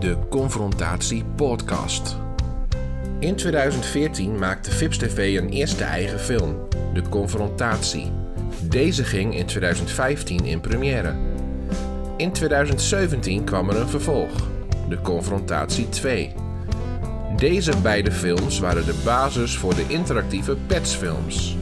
de Confrontatie Podcast. In 2014 maakte Fips TV een eerste eigen film, De Confrontatie. Deze ging in 2015 in première. In 2017 kwam er een vervolg, De Confrontatie 2. Deze beide films waren de basis voor de interactieve Pets-films.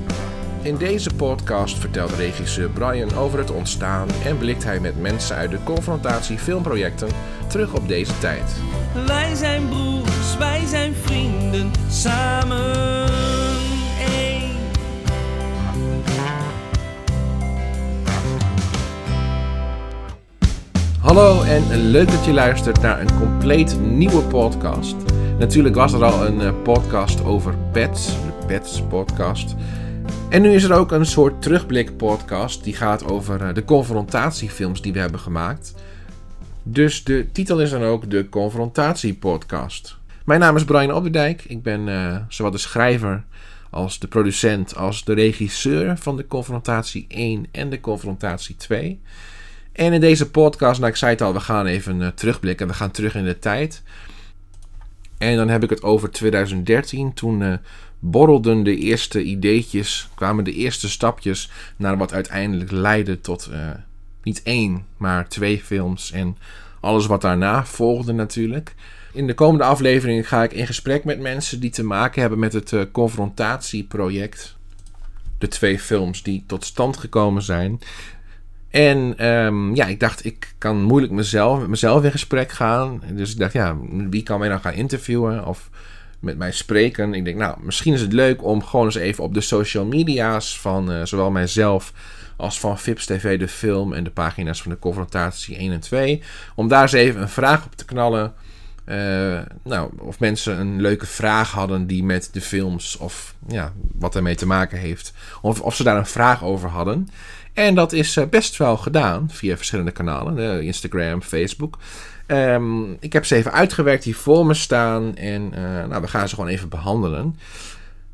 In deze podcast vertelt regisseur Brian over het ontstaan en blikt hij met mensen uit de confrontatie filmprojecten terug op deze tijd. Wij zijn broers, wij zijn vrienden, samen één. Hallo en leuk dat je luistert naar een compleet nieuwe podcast. Natuurlijk was er al een eh, podcast over pets, de Pets podcast. En nu is er ook een soort terugblik podcast die gaat over eh, de confrontatiefilms die we hebben gemaakt. Dus de titel is dan ook de Confrontatie Podcast. Mijn naam is Brian Opperdijk. Ik ben eh, zowel de schrijver als de producent als de regisseur van de Confrontatie 1 en de Confrontatie 2. En in deze podcast, nou ik zei het al, we gaan even uh, terugblikken. We gaan terug in de tijd. En dan heb ik het over 2013. Toen borrelden de eerste ideetjes, kwamen de eerste stapjes naar wat uiteindelijk leidde tot uh, niet één, maar twee films en alles wat daarna volgde natuurlijk. In de komende aflevering ga ik in gesprek met mensen die te maken hebben met het uh, confrontatieproject. De twee films die tot stand gekomen zijn. En um, ja, ik dacht, ik kan moeilijk mezelf, met mezelf in gesprek gaan. Dus ik dacht, ja, wie kan mij dan gaan interviewen of met mij spreken? Ik denk, nou, misschien is het leuk om gewoon eens even op de social media's van uh, zowel mijzelf als van Vips TV, de film en de pagina's van de confrontatie 1 en 2. Om daar eens even een vraag op te knallen. Uh, nou, of mensen een leuke vraag hadden die met de films of ja, wat ermee te maken heeft. Of, of ze daar een vraag over hadden. En dat is best wel gedaan via verschillende kanalen, Instagram, Facebook. Um, ik heb ze even uitgewerkt die voor me staan en uh, nou, we gaan ze gewoon even behandelen.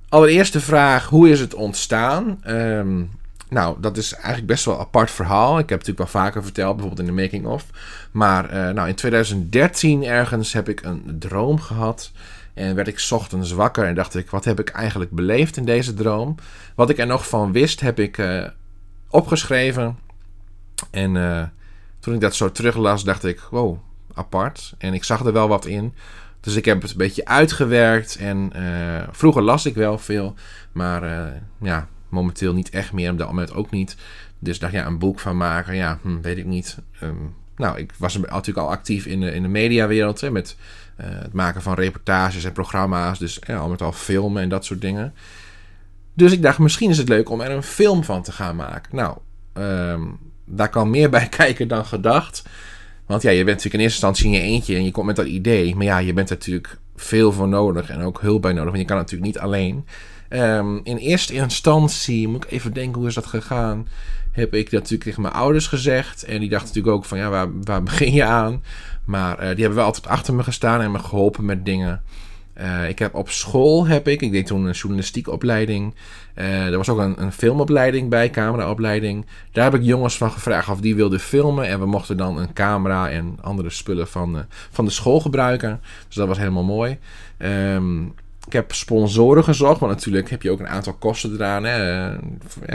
Allereerst de vraag, hoe is het ontstaan? Um, nou, dat is eigenlijk best wel een apart verhaal. Ik heb het natuurlijk wel vaker verteld, bijvoorbeeld in de making-of. Maar uh, nou, in 2013 ergens heb ik een droom gehad. En werd ik ochtends wakker en dacht ik, wat heb ik eigenlijk beleefd in deze droom? Wat ik er nog van wist, heb ik uh, opgeschreven. En toen ik dat zo teruglas, dacht ik, wow, apart. En ik zag er wel wat in. Dus ik heb het een beetje uitgewerkt. En uh, vroeger las ik wel veel. Maar uh, ja, momenteel niet echt meer. Op dat moment ook niet. Dus dacht ja, een boek van maken. Ja, hm, weet ik niet. Um, nou, ik was natuurlijk al actief in de, in de mediawereld. Hè, met uh, het maken van reportages en programma's. Dus ja, al met al filmen en dat soort dingen. Dus ik dacht, misschien is het leuk om er een film van te gaan maken. Nou, um, daar kan meer bij kijken dan gedacht. Want ja, je bent natuurlijk in eerste instantie in je eentje en je komt met dat idee. Maar ja, je bent er natuurlijk veel voor nodig en ook hulp bij nodig. Want je kan natuurlijk niet alleen. Um, in eerste instantie, moet ik even denken hoe is dat gegaan. Heb ik dat natuurlijk tegen mijn ouders gezegd. En die dachten natuurlijk ook van ja, waar, waar begin je aan? Maar uh, die hebben wel altijd achter me gestaan en me geholpen met dingen. Uh, ik heb op school heb ik, ik deed toen een journalistiekopleiding. Uh, er was ook een, een filmopleiding bij, cameraopleiding. Daar heb ik jongens van gevraagd of die wilden filmen. En we mochten dan een camera en andere spullen van, uh, van de school gebruiken. Dus dat was helemaal mooi. Um, ik heb sponsoren gezocht, want natuurlijk heb je ook een aantal kosten eraan.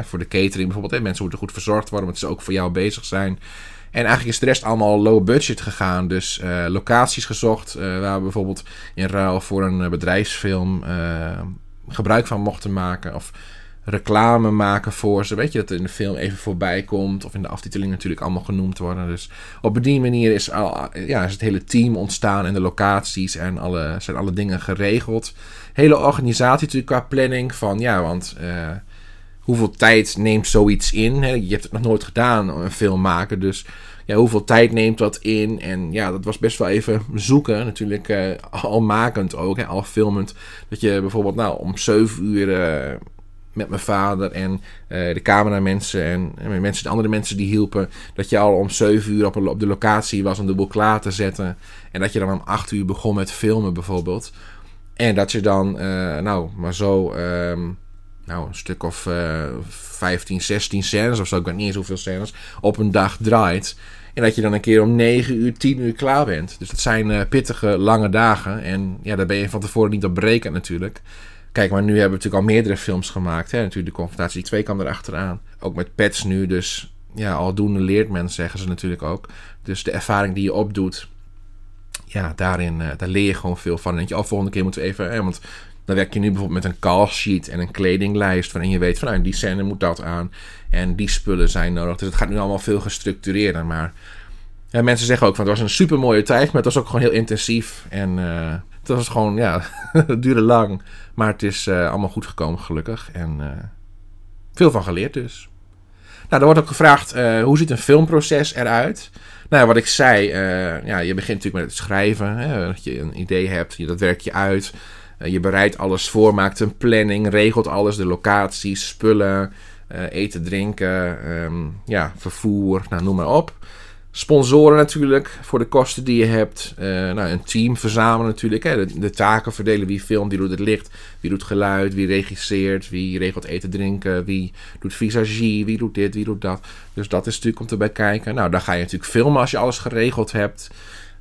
Voor de catering bijvoorbeeld. Hè. Mensen moeten goed verzorgd worden, want ze ook voor jou bezig zijn. En eigenlijk is de rest allemaal low budget gegaan. Dus uh, locaties gezocht uh, waar we bijvoorbeeld in ruil voor een bedrijfsfilm uh, gebruik van mochten maken. Of reclame maken voor ze. Weet je, dat in de film even voorbij komt. Of in de aftiteling natuurlijk allemaal genoemd worden. Dus op die manier is, al, ja, is het hele team ontstaan en de locaties en alle, zijn alle dingen geregeld. Hele organisatie natuurlijk qua planning van ja, want hoeveel tijd neemt zoiets in? Hè? Je hebt het nog nooit gedaan, een film maken. Dus ja, hoeveel tijd neemt dat in? En ja, dat was best wel even zoeken. Natuurlijk uh, al makend ook, hè? al filmend. Dat je bijvoorbeeld nou, om 7 uur uh, met mijn vader en uh, de cameramensen en, en mensen, de andere mensen die hielpen. Dat je al om 7 uur op, op de locatie was om de boel klaar te zetten. En dat je dan om 8 uur begon met filmen bijvoorbeeld. En dat je dan, nou, maar zo... Um, nou, een stuk of uh, 15, 16 scènes of zo, ik weet niet eens hoeveel scènes, op een dag draait. En dat je dan een keer om 9 uur, 10 uur klaar bent. Dus dat zijn uh, pittige, lange dagen. En ja, daar ben je van tevoren niet op berekend natuurlijk. Kijk, maar nu hebben we natuurlijk al meerdere films gemaakt. Hè? Natuurlijk de Confrontatie 2 kwam erachteraan. Ook met pets nu, dus ja, aldoende leert men, zeggen ze natuurlijk ook. Dus de ervaring die je opdoet, ja, daarin uh, daar leer je gewoon veel van. En dat je al oh, volgende keer moeten even... Hè, want dan werk je nu bijvoorbeeld met een call sheet en een kledinglijst... waarin je weet van, nou, die scène moet dat aan... en die spullen zijn nodig. Dus het gaat nu allemaal veel gestructureerder, maar... Mensen zeggen ook van, het was een super mooie tijd... maar het was ook gewoon heel intensief. En uh, het was gewoon, ja, het duurde lang... Maar het is uh, allemaal goed gekomen, gelukkig. En uh, veel van geleerd dus. Nou, er wordt ook gevraagd, hoe ziet een filmproces eruit? Nou, wat ik zei, ja, je begint natuurlijk met het schrijven. Hè, dat je een idee hebt, dat werk je uit. Je bereidt alles voor, maakt een planning, regelt alles. De locaties, spullen, eten, drinken, um, ja, vervoer, nou, noem maar op. Sponsoren natuurlijk, voor de kosten die je hebt. Uh, nou, een team verzamelen natuurlijk. Hè. De, de, taken verdelen. Wie filmt, wie doet het licht, wie doet geluid, wie regisseert, wie regelt eten, drinken, wie doet visagie, wie doet dit, wie doet dat. Dus dat is natuurlijk om te bekijken. Nou, dan ga je natuurlijk filmen als je alles geregeld hebt.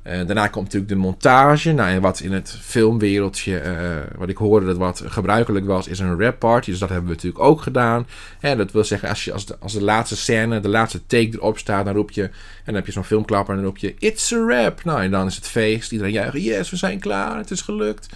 Uh, daarna komt natuurlijk de montage. Nou, en wat in het filmwereldje, uh, wat ik hoorde dat wat gebruikelijk was, is een rap party. Dus dat hebben we natuurlijk ook gedaan. En dat wil zeggen, als, je, als, de, als de laatste scène, de laatste take erop staat, dan roep je, en dan heb je zo'n filmklapper en dan roep je, it's a rap. Nou, en dan is het feest. Iedereen juicht, yes, we zijn klaar, het is gelukt.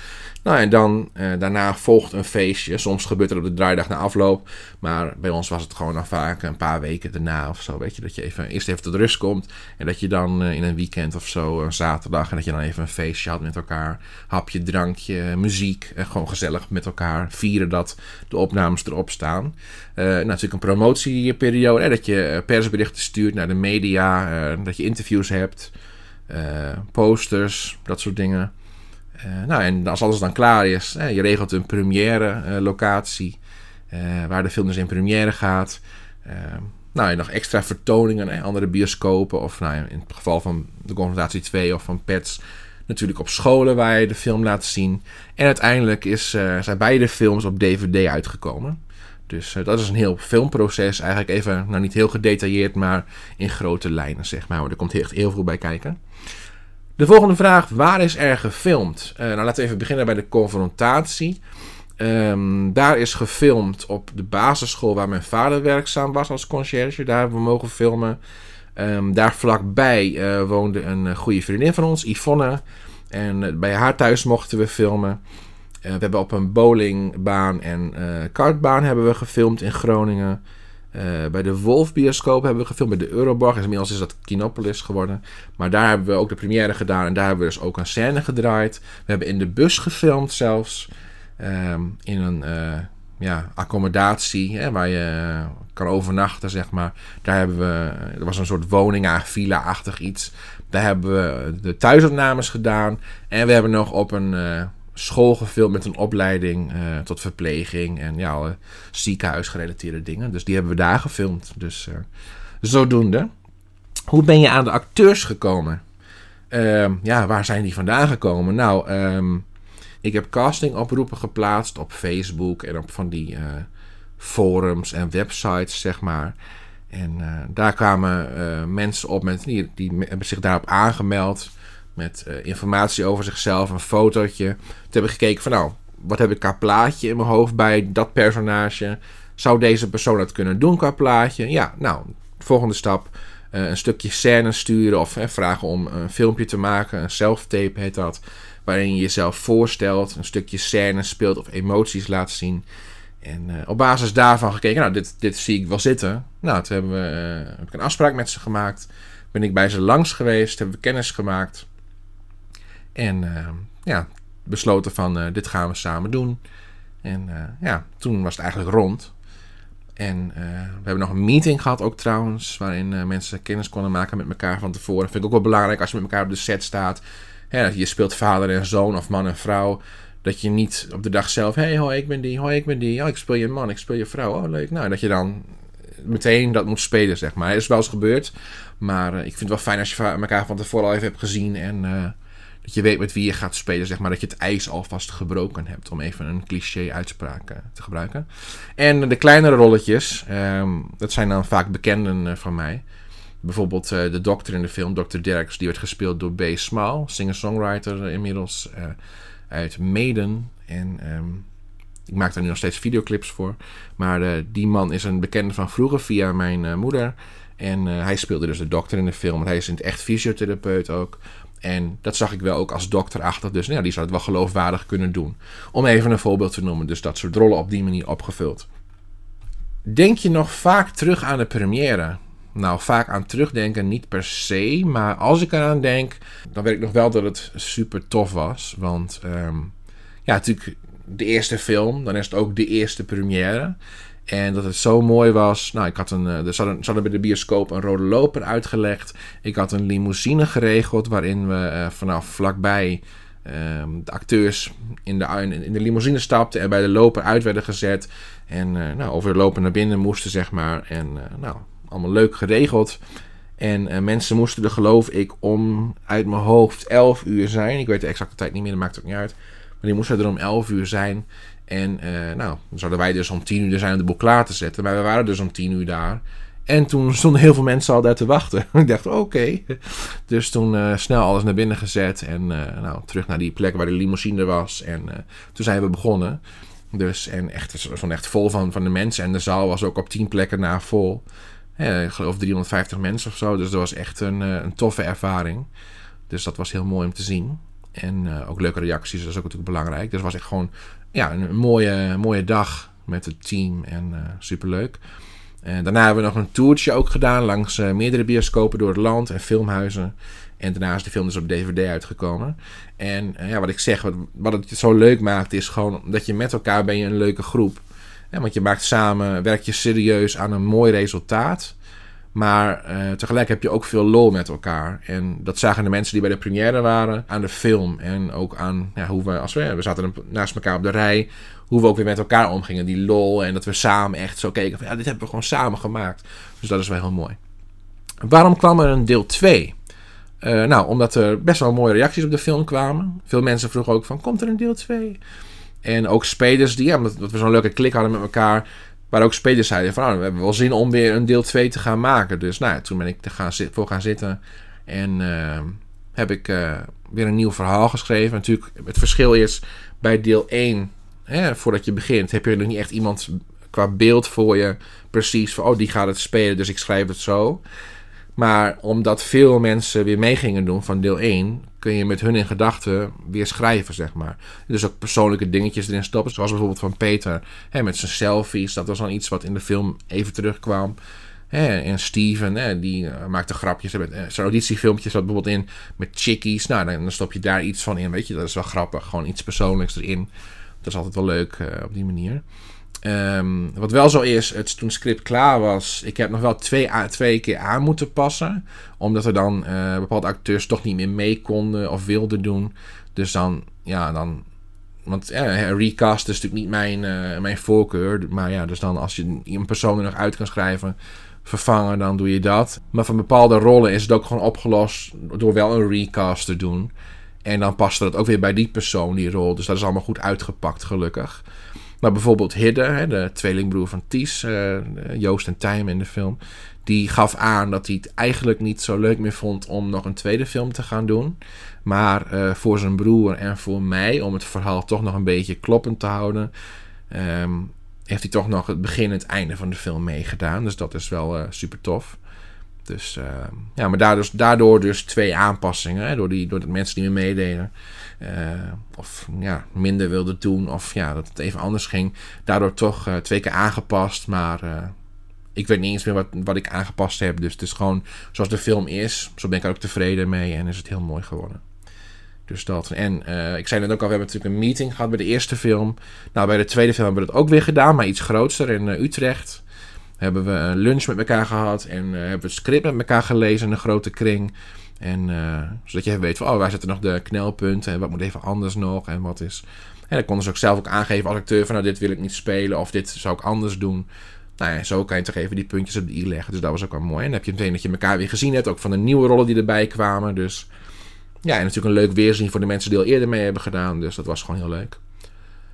Nou, en dan uh, daarna volgt een feestje. Soms gebeurt het op de draaidag na afloop. Maar bij ons was het gewoon dan vaak een paar weken daarna of zo. Weet je, dat je even, eerst even tot rust komt. En dat je dan uh, in een weekend of zo, een zaterdag, en dat je dan even een feestje had met elkaar. Hapje, drankje, muziek. En gewoon gezellig met elkaar vieren dat de opnames erop staan. Uh, natuurlijk een promotieperiode. Dat je persberichten stuurt naar de media. dat je interviews hebt. posters, dat soort dingen. Uh, nou, en als alles dan klaar is, eh, je regelt een première uh, locatie waar de film dus in première gaat. nou, en nog extra vertoningen, in andere bioscopen of nou, in het geval van de Confrontatie 2 of van Pets natuurlijk op scholen waar je de film laat zien. En uiteindelijk is, zijn beide films op DVD uitgekomen. Dus dat is een heel filmproces. Eigenlijk even, nou niet heel gedetailleerd, maar in grote lijnen, zeg maar. Er komt echt heel veel bij kijken. De volgende vraag: waar is er gefilmd? Uh, nou, laten we even beginnen bij de confrontatie. Um, daar is gefilmd op de basisschool waar mijn vader werkzaam was als conciërge. Daar hebben we mogen filmen. Um, daar vlakbij uh, woonde een uh, goede vriendin van ons, Yvonne. En bij haar thuis mochten we filmen. we hebben op een bowlingbaan en kartbaan hebben we gefilmd in Groningen. Uh, bij de Wolf bioscoop hebben we gefilmd. Bij de Euroborg. Inmiddels is dat Kinopolis geworden. Maar daar hebben we ook de première gedaan. En daar hebben we dus ook een scène gedraaid. We hebben in de bus gefilmd zelfs. Um, in een uh, ja, accommodatie hè, waar je kan overnachten, zeg maar. Daar hebben we... Er was een soort woning, villa-achtig iets. Daar hebben we de thuisopnames gedaan. En we hebben nog op een... school gefilmd met een opleiding uh, tot verpleging en ja, alle ziekenhuisgerelateerde dingen. Dus die hebben we daar gefilmd. Dus uh, zodoende. Hoe ben je aan de acteurs gekomen? Uh, ja, waar zijn die vandaan gekomen? Nou, um, ik heb castingoproepen geplaatst op Facebook en op van die eh, forums en websites, zeg maar. En daar kwamen mensen op met, die, die hebben zich daarop aangemeld met uh, informatie over zichzelf, een fotootje. Toen hebben gekeken van nou, wat heb ik qua plaatje in mijn hoofd bij dat personage? Zou deze persoon dat kunnen doen qua plaatje? Ja, nou, volgende stap. Uh, een stukje scène sturen of vragen om een filmpje te maken. Een self-tape heet dat. Waarin je jezelf voorstelt, een stukje scène speelt of emoties laat zien. En uh, op basis daarvan gekeken, nou, dit, dit zie ik wel zitten. Nou, toen hebben we, heb ik een afspraak met ze gemaakt. Ben ik bij ze langs geweest, hebben we kennis gemaakt. En uh, ja, besloten van uh, dit gaan we samen doen. En uh, ja, toen was het eigenlijk rond. En we hebben nog een meeting gehad ook trouwens, waarin mensen kennis konden maken met elkaar van tevoren. Dat vind ik ook wel belangrijk als je met elkaar op de set staat. Ja, je speelt vader en zoon of man en vrouw. Dat je niet op de dag zelf, hey, hoi, ik ben die, hoi, ik ben die. Oh, ik speel je man, ik speel je vrouw. Oh, leuk. Nou, dat je dan meteen dat moet spelen, zeg maar. Het is wel eens gebeurd. Maar ik vind het wel fijn als je elkaar van tevoren al even hebt gezien en dat je weet met wie je gaat spelen, zeg maar. Dat je het ijs alvast gebroken hebt. Om even een cliché uitspraak eh, te gebruiken. En de kleinere rolletjes, ehm, dat zijn dan vaak bekenden eh, van mij. Bijvoorbeeld de dokter in de film, Dr. Derks, die werd gespeeld door B. Small, singer-songwriter inmiddels uit Maiden. En ehm, ik maak daar nu nog steeds videoclips voor. Maar die man is een bekende van vroeger via mijn moeder. En hij speelde dus de dokter in de film. Hij is in het echt fysiotherapeut ook. En dat zag ik wel ook als dokterachtig. Dus nou ja, die zou het wel geloofwaardig kunnen doen. Om even een voorbeeld te noemen. Dus dat soort rollen op die manier opgevuld. Denk je nog vaak terug aan de première? Nou, vaak aan terugdenken niet per se. Maar als ik eraan denk, dan weet ik nog wel dat het super tof was. Want um, ja, natuurlijk de eerste film. Dan is het ook de eerste première. En dat het zo mooi was. Nou, ik had een. Eh, er zat, een, bij de bioscoop een rode loper uitgelegd. Ik had een limousine geregeld. waarin we uh, vanaf vlakbij. Uh, de acteurs in de, in de limousine stapten. en bij de loper uit werden gezet. En uh, nou, over naar binnen moesten, zeg maar. En nou, allemaal leuk geregeld. En mensen moesten er, geloof ik, om uit mijn hoofd 11 uur zijn. Ik weet de exacte tijd niet meer, dat maakt ook niet uit. Maar die moesten er om 11 uur zijn. En uh, nou, zouden wij dus om tien uur zijn om de boel klaar te zetten. Maar we waren dus om tien uur daar. En toen stonden heel veel mensen al daar te wachten. ik dacht, oké. Dus toen uh, snel alles naar binnen gezet. En uh, nou, terug naar die plek waar de limousine was. En toen zijn we begonnen. Dus, en echt, het was echt vol van, van de mensen. En de zaal was ook op tien plekken na vol. ik geloof 350 mensen of zo. Dus dat was echt een, een toffe ervaring. Dus dat was heel mooi om te zien. En uh, ook leuke reacties, dat is ook natuurlijk belangrijk. Dus het was echt gewoon ja, een mooie, mooie dag met het team en uh, superleuk. En daarna hebben we nog een toertje ook gedaan langs uh, meerdere bioscopen door het land en filmhuizen. En daarna is de film dus op DVD uitgekomen. En ja, wat ik zeg, wat, wat het zo leuk maakt, is gewoon dat je met elkaar ben je een leuke groep. Ja, want je maakt samen, werk je serieus aan een mooi resultaat. Maar uh, tegelijk heb je ook veel lol met elkaar. En dat zagen de mensen die bij de première waren aan de film. En ook aan ja, hoe we, als we, we zaten naast elkaar op de rij, hoe we ook weer met elkaar omgingen. Die lol en dat we samen echt zo keken van ja, dit hebben we gewoon samen gemaakt. Dus dat is wel heel mooi. Waarom kwam er een deel 2? Uh, eh, nou, omdat er best wel mooie reacties op de film kwamen. Veel mensen vroegen ook van, komt er een deel 2? En ook spelers die, ja, omdat we zo'n leuke klik hadden met elkaar, Waar ook spelers zeiden van, nou, we hebben wel zin om weer een deel 2 te gaan maken. Dus nou, toen ben ik er gaan, voor gaan zitten. En uh, heb ik uh, weer een nieuw verhaal geschreven. Natuurlijk, het verschil is bij deel 1, hè, voordat je begint, heb je nog niet echt iemand qua beeld voor je precies van, oh, die gaat het spelen, dus ik schrijf het zo. Maar omdat veel mensen weer mee gingen doen van deel 1, kun je met hun in gedachten weer schrijven, zeg maar. Dus ook persoonlijke dingetjes erin stoppen. Zoals bijvoorbeeld van Peter hè, met zijn selfies. Dat was dan iets wat in de film even terugkwam. Hè, en Steven, hè, die uh, maakte grapjes. Uh, zijn auditiefilmpje zat bijvoorbeeld in met chickies. Nou, dan, stop je daar iets van in. Weet je, dat is wel grappig. Gewoon iets persoonlijks erin. Dat is altijd wel leuk uh, op die manier. Um, wat wel zo is, het, toen het script klaar was, ik heb nog wel twee, twee keer aan moeten passen. Omdat er dan uh, bepaalde acteurs toch niet meer mee konden of wilden doen. Dus dan, ja, dan. Want uh, recast is natuurlijk niet mijn, uh, mijn voorkeur. Maar ja, dus dan als je een persoon er nog uit kan schrijven, vervangen, dan doe je dat. Maar van bepaalde rollen is het ook gewoon opgelost door wel een recast te doen. En dan paste dat ook weer bij die persoon, die rol. Dus dat is allemaal goed uitgepakt, gelukkig. Maar bijvoorbeeld Hidde, hè, de tweelingbroer van Ties, uh, Joost en Tijm in de film, die gaf aan dat hij het eigenlijk niet zo leuk meer vond om nog een tweede film te gaan doen. Maar uh, voor zijn broer en voor mij, om het verhaal toch nog een beetje kloppend te houden, um, heeft hij toch nog het begin en het einde van de film meegedaan. Dus dat is wel uh, super tof. Dus uh, ja, maar daardoor, daardoor dus twee aanpassingen. Hè, door, die, door de mensen die me meededen. Uh, of ja, minder wilden doen. Of ja, dat het even anders ging. Daardoor toch uh, twee keer aangepast. Maar uh, ik weet niet eens meer wat, wat ik aangepast heb. Dus het is gewoon zoals de film is. Zo ben ik er ook tevreden mee. En is het heel mooi geworden. Dus dat. En ik zei net ook al, we hebben natuurlijk een meeting gehad bij de eerste film. Nou, bij de tweede film hebben we dat ook weer gedaan. Maar iets groter in Utrecht hebben we een lunch met elkaar gehad. En hebben we het script met elkaar gelezen in een grote kring. En uh, zodat je weet van, oh, waar zitten nog de knelpunten en wat moet even anders nog en wat is... En dan konden ze ook zelf ook aangeven als acteur van, nou, dit wil ik niet spelen of dit zou ik anders doen. Nou ja, zo kan je toch even die puntjes op de i leggen. Dus dat was ook wel mooi. En dan heb je meteen dat je elkaar weer gezien hebt, ook van de nieuwe rollen die erbij kwamen. Dus ja, en natuurlijk een leuk weerzien voor de mensen die al eerder mee hebben gedaan. Dus dat was gewoon heel leuk.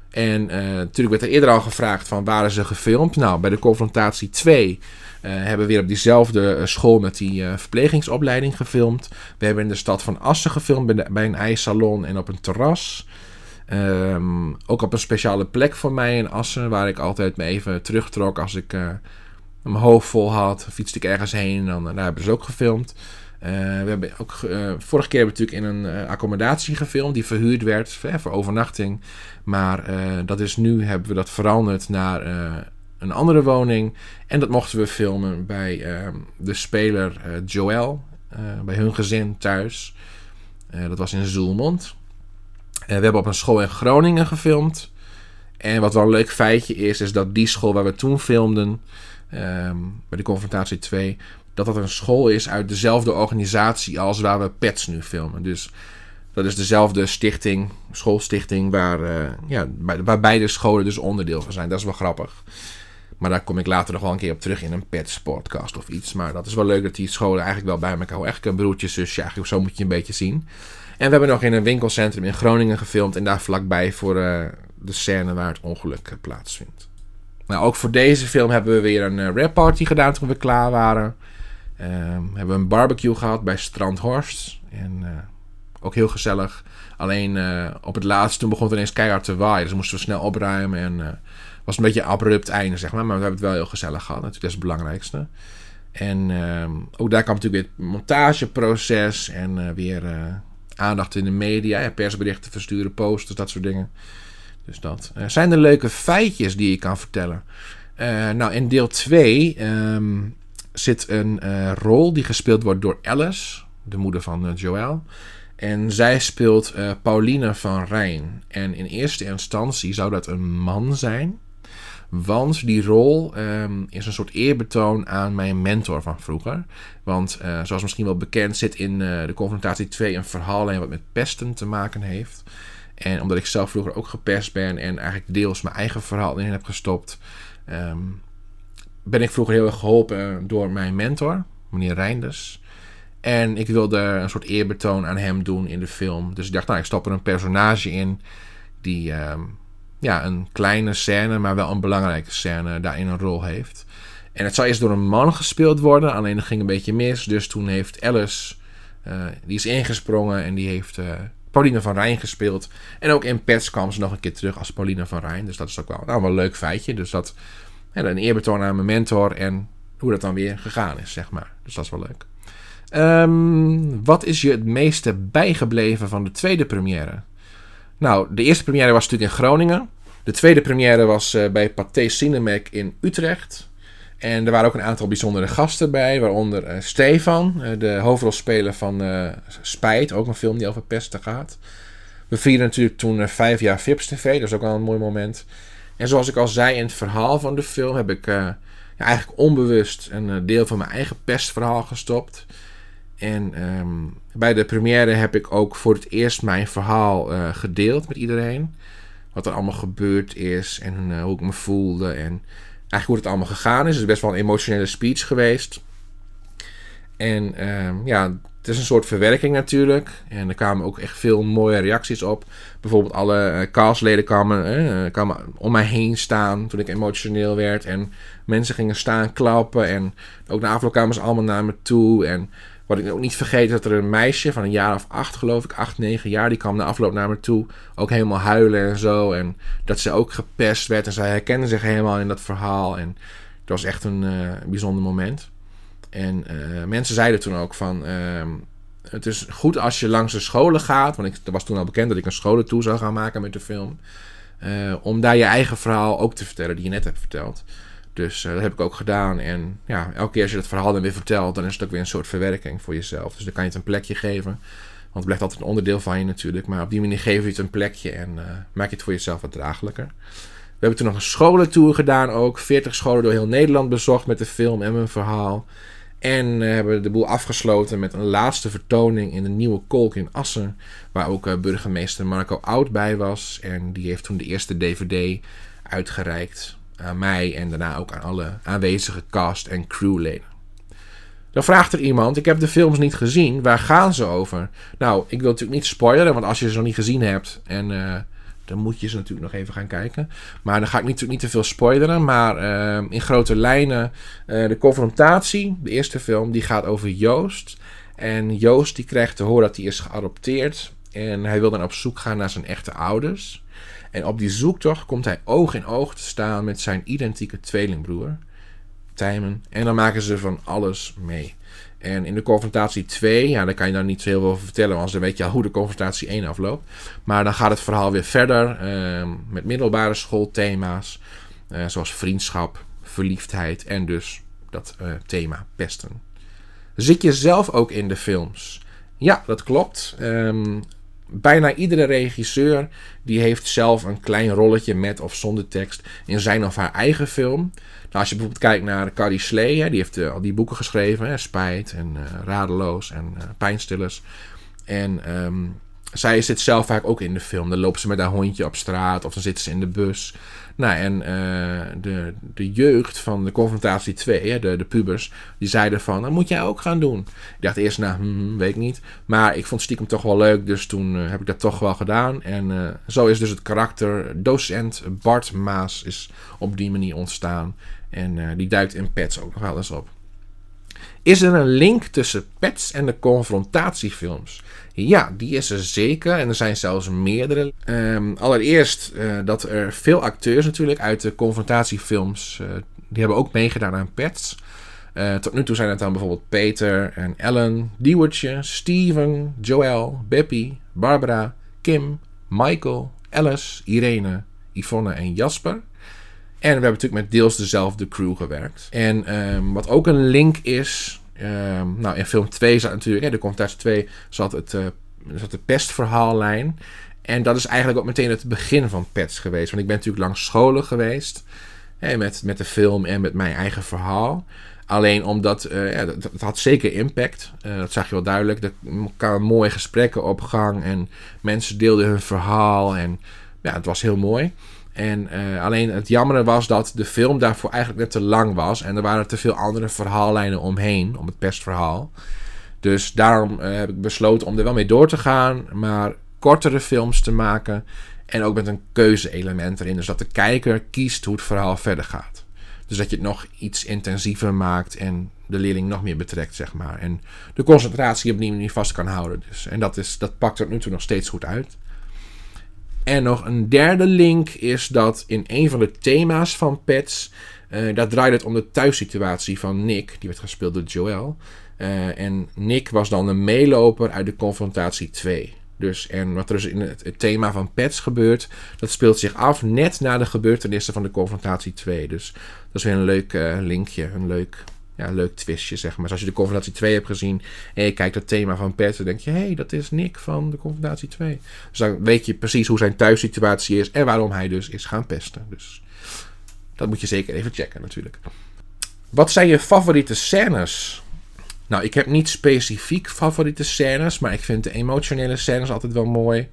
En uh, natuurlijk werd er eerder al gevraagd van waar is ze gefilmd? Nou, bij de confrontatie 2 uh, hebben we weer op diezelfde school met die verplegingsopleiding gefilmd. We hebben in de stad van Assen gefilmd bij, een ijssalon en op een terras. Um, ook op een speciale plek voor mij in Assen, waar ik altijd me even terugtrok als ik mijn hoofd vol had. Fietste ik ergens heen en dan, daar hebben ze ook gefilmd. Uh, we hebben ook, uh, vorige keer hebben we natuurlijk in een uh, accommodatie gefilmd die verhuurd werd voor overnachting. Maar dat is nu, hebben we dat veranderd naar een andere woning. En dat mochten we filmen bij de speler Joël, bij hun gezin thuis. dat was in Zoelmond. we hebben op een school in Groningen gefilmd. En wat wel een leuk feitje is, is dat die school waar we toen filmden, bij de confrontatie 2, dat dat een school is uit dezelfde organisatie als waar we Pets nu filmen. Dus dat is dezelfde stichting, schoolstichting, waar, uh, ja, waar beide scholen dus onderdeel van zijn. Dat is wel grappig. Maar daar kom ik later nog wel een keer op terug in een Pets podcast of iets. Maar dat is wel leuk dat die scholen eigenlijk wel bij elkaar houden. Eigenlijk een broertje, zusje, eigenlijk zo moet je een beetje zien. En we hebben nog in een winkelcentrum in Groningen gefilmd. En daar vlakbij voor uh, de scène waar het ongeluk uh, plaatsvindt. Nou, ook voor deze film hebben we weer een rap party gedaan toen we klaar waren. Um, hebben we een barbecue gehad bij Strandhorst. En uh, ook heel gezellig. Alleen uh, op het laatste toen begon het ineens keihard te waaien. Dus moesten we snel opruimen. En uh, was een beetje een abrupt einde, zeg maar. Maar we hebben het wel heel gezellig gehad. Natuurlijk, dat is het belangrijkste. En um, ook daar kwam natuurlijk weer het montageproces. En weer aandacht in de media. Ja, persberichten versturen, posters, dat soort dingen. Dus dat. zijn er leuke feitjes die je kan vertellen? nou, in deel 2 um, zit een uh, rol die gespeeld wordt door Alice, de moeder van uh, Joël. En zij speelt uh, Pauline van Rijn. En in eerste instantie zou dat een man zijn. Want die rol um, is een soort eerbetoon aan mijn mentor van vroeger. Want zoals misschien wel bekend zit in de confrontatie 2 een verhaal en wat met pesten te maken heeft. En omdat ik zelf vroeger ook gepest ben en eigenlijk deels mijn eigen verhaal in heb gestopt, um, ben ik vroeger heel erg geholpen door mijn mentor, meneer Reinders. En ik wilde een soort eerbetoon aan hem doen in de film. Dus ik dacht, nou, ik stop er een personage in die uh, ja, een kleine scène, maar wel een belangrijke scène daarin een rol heeft. En het zou eerst door een man gespeeld worden, alleen dat ging een beetje mis. Dus toen heeft Alice, uh, die is ingesprongen en die heeft uh, Pauline van Rijn gespeeld. En ook in Pets kwam ze nog een keer terug als Pauline van Rijn. Dus dat is ook wel, nou, wel een leuk feitje. Dus dat en een eerbetoon aan mijn mentor en hoe dat dan weer gegaan is, zeg maar. Dus dat is wel leuk. Um, wat is je het meeste bijgebleven van de tweede première? Nou, de eerste première was natuurlijk in Groningen. De tweede première was uh, bij Pathé Cinemac in Utrecht. En er waren ook een aantal bijzondere gasten bij, waaronder uh, Stefan, uh, de hoofdrolspeler van Spijt, ook een film die over pesten gaat. We vierden natuurlijk toen vijf jaar Vips TV, dat is ook wel een mooi moment. En zoals ik al zei in het verhaal van de film, heb ik ja, eigenlijk onbewust een uh, deel van mijn eigen pestverhaal gestopt. En um, bij de première heb ik ook voor het eerst mijn verhaal uh, gedeeld met iedereen. Wat er allemaal gebeurd is en hoe ik me voelde. En eigenlijk hoe het allemaal gegaan is. Het is best wel een emotionele speech geweest. En um, ja, het is een soort verwerking natuurlijk. En er kwamen ook echt veel mooie reacties op. Bijvoorbeeld alle castleden kwamen, uh, kwamen om mij heen staan toen ik emotioneel werd. En mensen gingen staan klappen. En ook na afloop kwamen ze allemaal naar me toe. En wat ik ook niet vergeet, dat er een meisje van een jaar of acht, geloof ik, acht, negen jaar, die kwam na afloop naar me toe. Ook helemaal huilen en zo. En dat ze ook gepest werd. En zij herkende zich helemaal in dat verhaal. En het was echt een bijzonder moment. En uh, mensen zeiden toen ook van... Uh, het is goed als je langs de scholen gaat. Want ik, er was toen al bekend dat ik een scholen toe zou gaan maken met de film. Uh, om daar je eigen verhaal ook te vertellen die je net hebt verteld. Dus dat heb ik ook gedaan. En ja, elke keer als je dat verhaal dan weer vertelt... dan is het ook weer een soort verwerking voor jezelf. Dus dan kan je het een plekje geven. Want het blijft altijd een onderdeel van je natuurlijk. Maar op die manier geef je het een plekje... en maak je het voor jezelf wat draaglijker. We hebben toen nog een scholentour gedaan ook. 40 scholen door heel Nederland bezocht met de film en mijn verhaal. En uh, hebben de boel afgesloten met een laatste vertoning in de Nieuwe Kolk in Assen. Waar ook uh, burgemeester Marco Oud bij was. En die heeft toen de eerste DVD uitgereikt aan mij en daarna ook aan alle aanwezige cast- en crewleden. Dan vraagt er iemand: Ik heb de films niet gezien, waar gaan ze over? Nou, ik wil natuurlijk niet spoileren, want als je ze nog niet gezien hebt en uh, dan moet je ze natuurlijk nog even gaan kijken. Maar dan ga ik niet, niet te veel spoileren. Maar ehm, in grote lijnen, uh, de confrontatie, de eerste film, die gaat over Joost. En Joost die krijgt te horen dat hij is geadopteerd. En hij wil dan op zoek gaan naar zijn echte ouders. En op die zoektocht komt hij oog in oog te staan met zijn identieke tweelingbroer, Tijmen. En dan maken ze van alles mee. En in de confrontatie 2, ja, daar kan je dan niet zo heel veel over vertellen, want dan weet je al hoe de confrontatie 1 afloopt. Maar dan gaat het verhaal weer verder uh, met middelbare schoolthema's, uh, zoals vriendschap, verliefdheid en dus dat uh, thema pesten. Zit je zelf ook in de films? Ja, dat klopt. Um, bijna iedere regisseur die heeft zelf een klein rolletje met of zonder tekst in zijn of haar eigen film. Nou, als je bijvoorbeeld kijkt naar Carrie Slee, hè, die heeft uh, al die boeken geschreven, hè, Spijt en uh, Radeloos en uh, Pijnstillers. En um, zij zit zelf vaak ook in de film. Dan loopt ze met haar hondje op straat of dan zit ze in de bus. Nou, en uh, de, de jeugd van de confrontatie 2, hè, de, de pubers, die zeiden van, dat moet jij ook gaan doen. Ik dacht eerst, nou, hmm, weet ik niet. Maar ik vond stiekem toch wel leuk, dus toen uh, heb ik dat toch wel gedaan. En uh, zo is dus het karakter docent Bart Maas is op die manier ontstaan. En die duikt in Pets ook nog wel eens op. Is er een link tussen Pets en de confrontatiefilms? Ja, die is er zeker. En er zijn zelfs meerdere. Um, allereerst uh, dat er veel acteurs natuurlijk uit de confrontatiefilms... Uh, die hebben ook meegedaan aan Pets. Uh, tot nu toe zijn het dan bijvoorbeeld Peter en Ellen, Diewertje, Steven, Joel, Beppie, Barbara, Kim, Michael, Alice, Irene, Yvonne en Jasper. En we hebben natuurlijk met deels dezelfde crew gewerkt. En um, wat ook een link is. Um, nou, in film 2 zat natuurlijk, de Confrontatie 2 zat, het, uh, zat de pestverhaallijn. En dat is eigenlijk ook meteen het begin van Pets geweest. Want ik ben natuurlijk langs scholen geweest. Hè, met, met de film en met mijn eigen verhaal. Alleen omdat, uh, ja, dat, had zeker impact. Uh, dat zag je wel duidelijk. Er kwamen mooie gesprekken op gang. En mensen deelden hun verhaal. En ja, het was heel mooi. En uh, alleen het jammere was dat de film daarvoor eigenlijk net te lang was. En er waren te veel andere verhaallijnen omheen, om het pestverhaal. Dus daarom uh, heb ik besloten om er wel mee door te gaan. Maar kortere films te maken. En ook met een keuze-element erin. Dus dat de kijker kiest hoe het verhaal verder gaat. Dus dat je het nog iets intensiever maakt en de leerling nog meer betrekt, zeg maar. En de concentratie op die manier vast kan houden. Dus. En dat, is, dat pakt tot nu toe nog steeds goed uit. En nog een derde link is dat in een van de thema's van Pets. Uh, daar draaide het om de thuissituatie van Nick. Die werd gespeeld door Joel. Uh, en Nick was dan de meeloper uit de confrontatie 2. Dus, en wat er dus in het, thema van Pets gebeurt, dat speelt zich af net na de gebeurtenissen van de confrontatie 2. Dus dat is weer een leuk uh, linkje, een leuk ja, leuk twistje, zeg maar. Dus als je de Confrontatie 2 hebt gezien en je kijkt het thema van Pet, dan denk je, hé, hey, dat is Nick van de Confrontatie 2. Dus dan weet je precies hoe zijn thuissituatie is en waarom hij dus is gaan pesten. Dus dat moet je zeker even checken natuurlijk. Wat zijn je favoriete scènes? Nou, ik heb niet specifiek favoriete scènes, maar ik vind de emotionele scènes altijd wel mooi.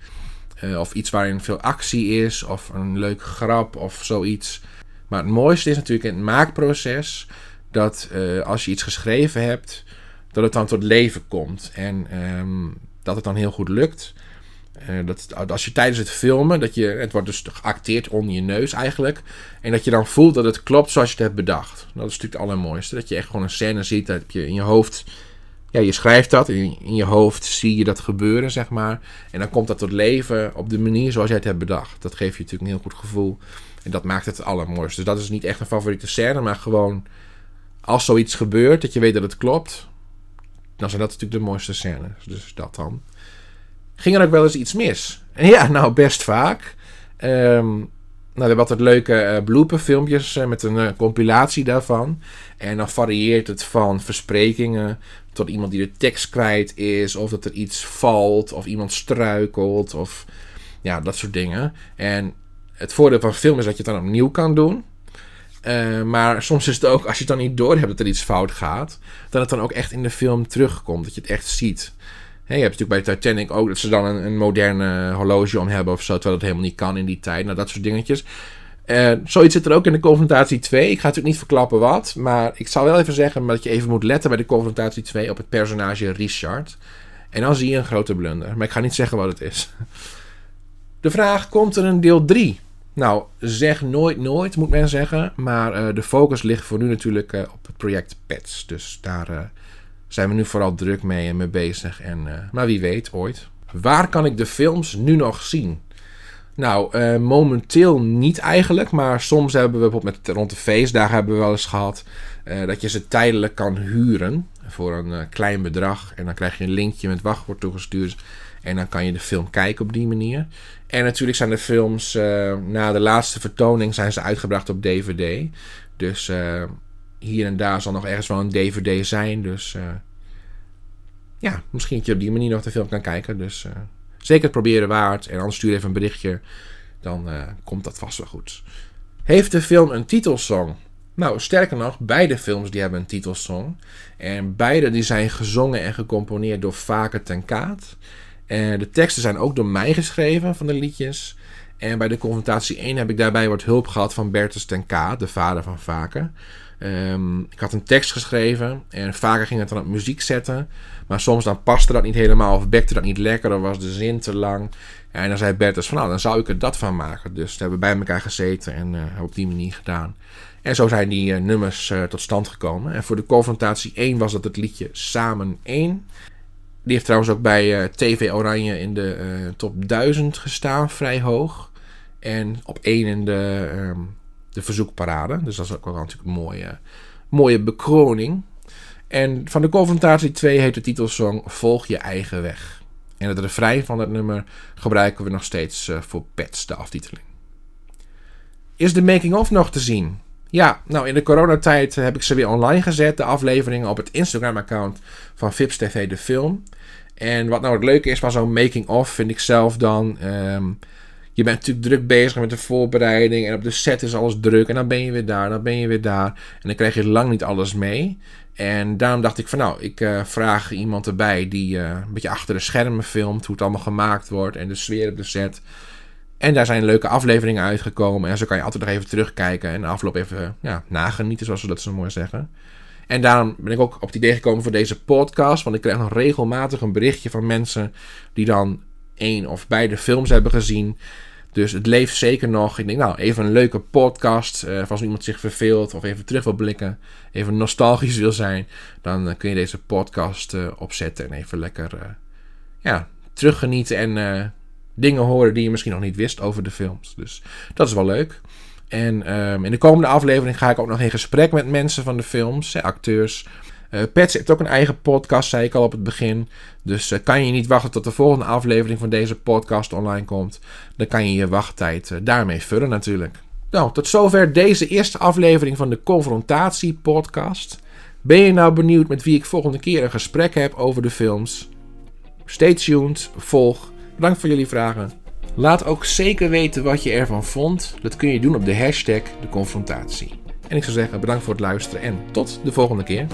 Uh, of iets waarin veel actie is, of een leuk grap of zoiets. Maar het mooiste is natuurlijk in het maakproces dat uh, als je iets geschreven hebt, dat het dan tot leven komt. En um, dat het dan heel goed lukt. Uh, dat, als je tijdens het filmen, dat je, het wordt dus geacteerd onder je neus eigenlijk. En dat je dan voelt dat het klopt zoals je het hebt bedacht. Dat is natuurlijk het allermooiste. Dat je echt gewoon een scène ziet, dat je in je hoofd... Ja, je schrijft dat, in, in je hoofd zie je dat gebeuren, zeg maar. En dan komt dat tot leven op de manier zoals jij het hebt bedacht. Dat geeft je natuurlijk een heel goed gevoel. En dat maakt het het allermooiste. Dus dat is niet echt een favoriete scène, maar gewoon als zoiets gebeurt, dat je weet dat het klopt, dan zijn dat natuurlijk de mooiste scènes. Dus dat dan. Ging er ook wel eens iets mis? En ja, nou best vaak. Um, nou, we hebben altijd leuke uh, met een uh, compilatie daarvan. En dan varieert het van versprekingen tot iemand die de tekst kwijt is. Of dat er iets valt. Of iemand struikelt. Of ja, dat soort dingen. En het voordeel van film is dat je het dan opnieuw kan doen. Uh, maar soms is het ook, als je het dan niet door hebt dat er iets fout gaat, dat het dan ook echt in de film terugkomt. Dat je het echt ziet. Je hebt natuurlijk bij Titanic ook dat ze dan een, een moderne horloge om hebben of zo, terwijl dat helemaal niet kan in die tijd. Nou, dat soort dingetjes. Uh, zoiets zit er ook in de confrontatie 2. Ik ga natuurlijk niet verklappen wat, maar ik zal wel even zeggen dat je even moet letten bij de confrontatie 2 op het personage Richard. En dan zie je een grote blunder. Maar ik ga niet zeggen wat het is. De vraag, komt er een deel 3? Nou, zeg nooit nooit, moet men zeggen. Maar eh, de focus ligt voor nu natuurlijk eh, op het project Pets. Dus daar eh, zijn we nu vooral druk mee en mee bezig. En, maar wie weet, ooit. Waar kan ik de films nu nog zien? Nou, momenteel niet eigenlijk. Maar soms hebben we bijvoorbeeld met, rond de feestdagen hebben we wel eens gehad... dat je ze tijdelijk kan huren voor een klein bedrag. En dan krijg je een linkje met wachtwoord toegestuurd. En dan kan je de film kijken op die manier. En natuurlijk zijn de films uh, na de laatste vertoning zijn ze uitgebracht op DVD. Dus uh, hier en daar zal nog ergens wel een DVD zijn. Dus uh, ja, misschien dat je op die manier nog de film kan kijken. Dus zeker het proberen waard. En anders stuur even een berichtje. Dan komt dat vast wel goed. Heeft de film een titelsong? Nou, sterker nog, beide films die hebben een titelsong. En beide die zijn gezongen en gecomponeerd door Vaker ten Kaat. En de teksten zijn ook door mij geschreven van de liedjes. En bij de confrontatie 1 heb ik daarbij wat hulp gehad van Bertus ten K, de vader van Vaker. Um, ik had een tekst geschreven en Vaker ging het dan op muziek zetten. Maar soms dan paste dat niet helemaal of bekte dat niet lekker, dan was de zin te lang. En dan zei Bertus van nou, dan zou ik er dat van maken. Dus we hebben bij elkaar gezeten en uh, op die manier gedaan. En zo zijn die uh, nummers tot stand gekomen. En voor de confrontatie 1 was dat het liedje Samen 1. Die heeft trouwens ook bij uh, TV Oranje in de uh, top 1000 gestaan, vrij hoog. En op 1 in de, um, de verzoekparade. Dus dat is ook wel natuurlijk een mooie, mooie bekroning. En van de confrontatie 2 heet de titelsong Volg je eigen weg. En het refrein van dat nummer gebruiken we nog steeds uh, voor Pets, de aftiteling. Is de making-of nog te zien? Ja, nou in de coronatijd heb ik ze weer online gezet. De afleveringen op het Instagram-account van Vips TV de film. En wat nou het leuke is van zo'n making-of, vind ik zelf dan. Ehm, je bent natuurlijk druk bezig met de voorbereiding. En op de set is alles druk. En dan ben je weer daar, dan ben je weer daar. En dan krijg je lang niet alles mee. En daarom dacht ik van nou, ik uh, vraag iemand erbij die uh, een beetje achter de schermen filmt. Hoe het allemaal gemaakt wordt en de sfeer op de set. En daar zijn leuke afleveringen uitgekomen. En zo kan je altijd nog even terugkijken. En de afloop even ja, nagenieten, zoals ze dat zo mooi zeggen. En daarom ben ik ook op het idee gekomen voor deze podcast. Want ik krijg nog regelmatig een berichtje van mensen die dan één of beide films hebben gezien. Dus het leeft zeker nog. Ik denk, nou, even een leuke podcast. Uh, als iemand zich verveelt of even terug wil blikken. Even nostalgisch wil zijn. Dan uh, kun je deze podcast uh, opzetten. En even lekker ja, teruggenieten. En dingen horen die je misschien nog niet wist over de films. Dus dat is wel leuk. En um, in de komende aflevering ga ik ook nog in gesprek met mensen van de films, acteurs. Uh, heeft ook een eigen podcast, zei ik al op het begin. Dus uh, kan je niet wachten tot de volgende aflevering van deze podcast online komt. Dan kan je je wachttijd uh, daarmee vullen natuurlijk. Nou, tot zover deze eerste aflevering van de Confrontatie podcast. Ben je nou benieuwd met wie ik volgende keer een gesprek heb over de films? Stay tuned, volg Bedankt voor jullie vragen. Laat ook zeker weten wat je ervan vond. Dat kun je doen op de hashtag de confrontatie. En ik zou zeggen bedankt voor het luisteren en tot de volgende keer.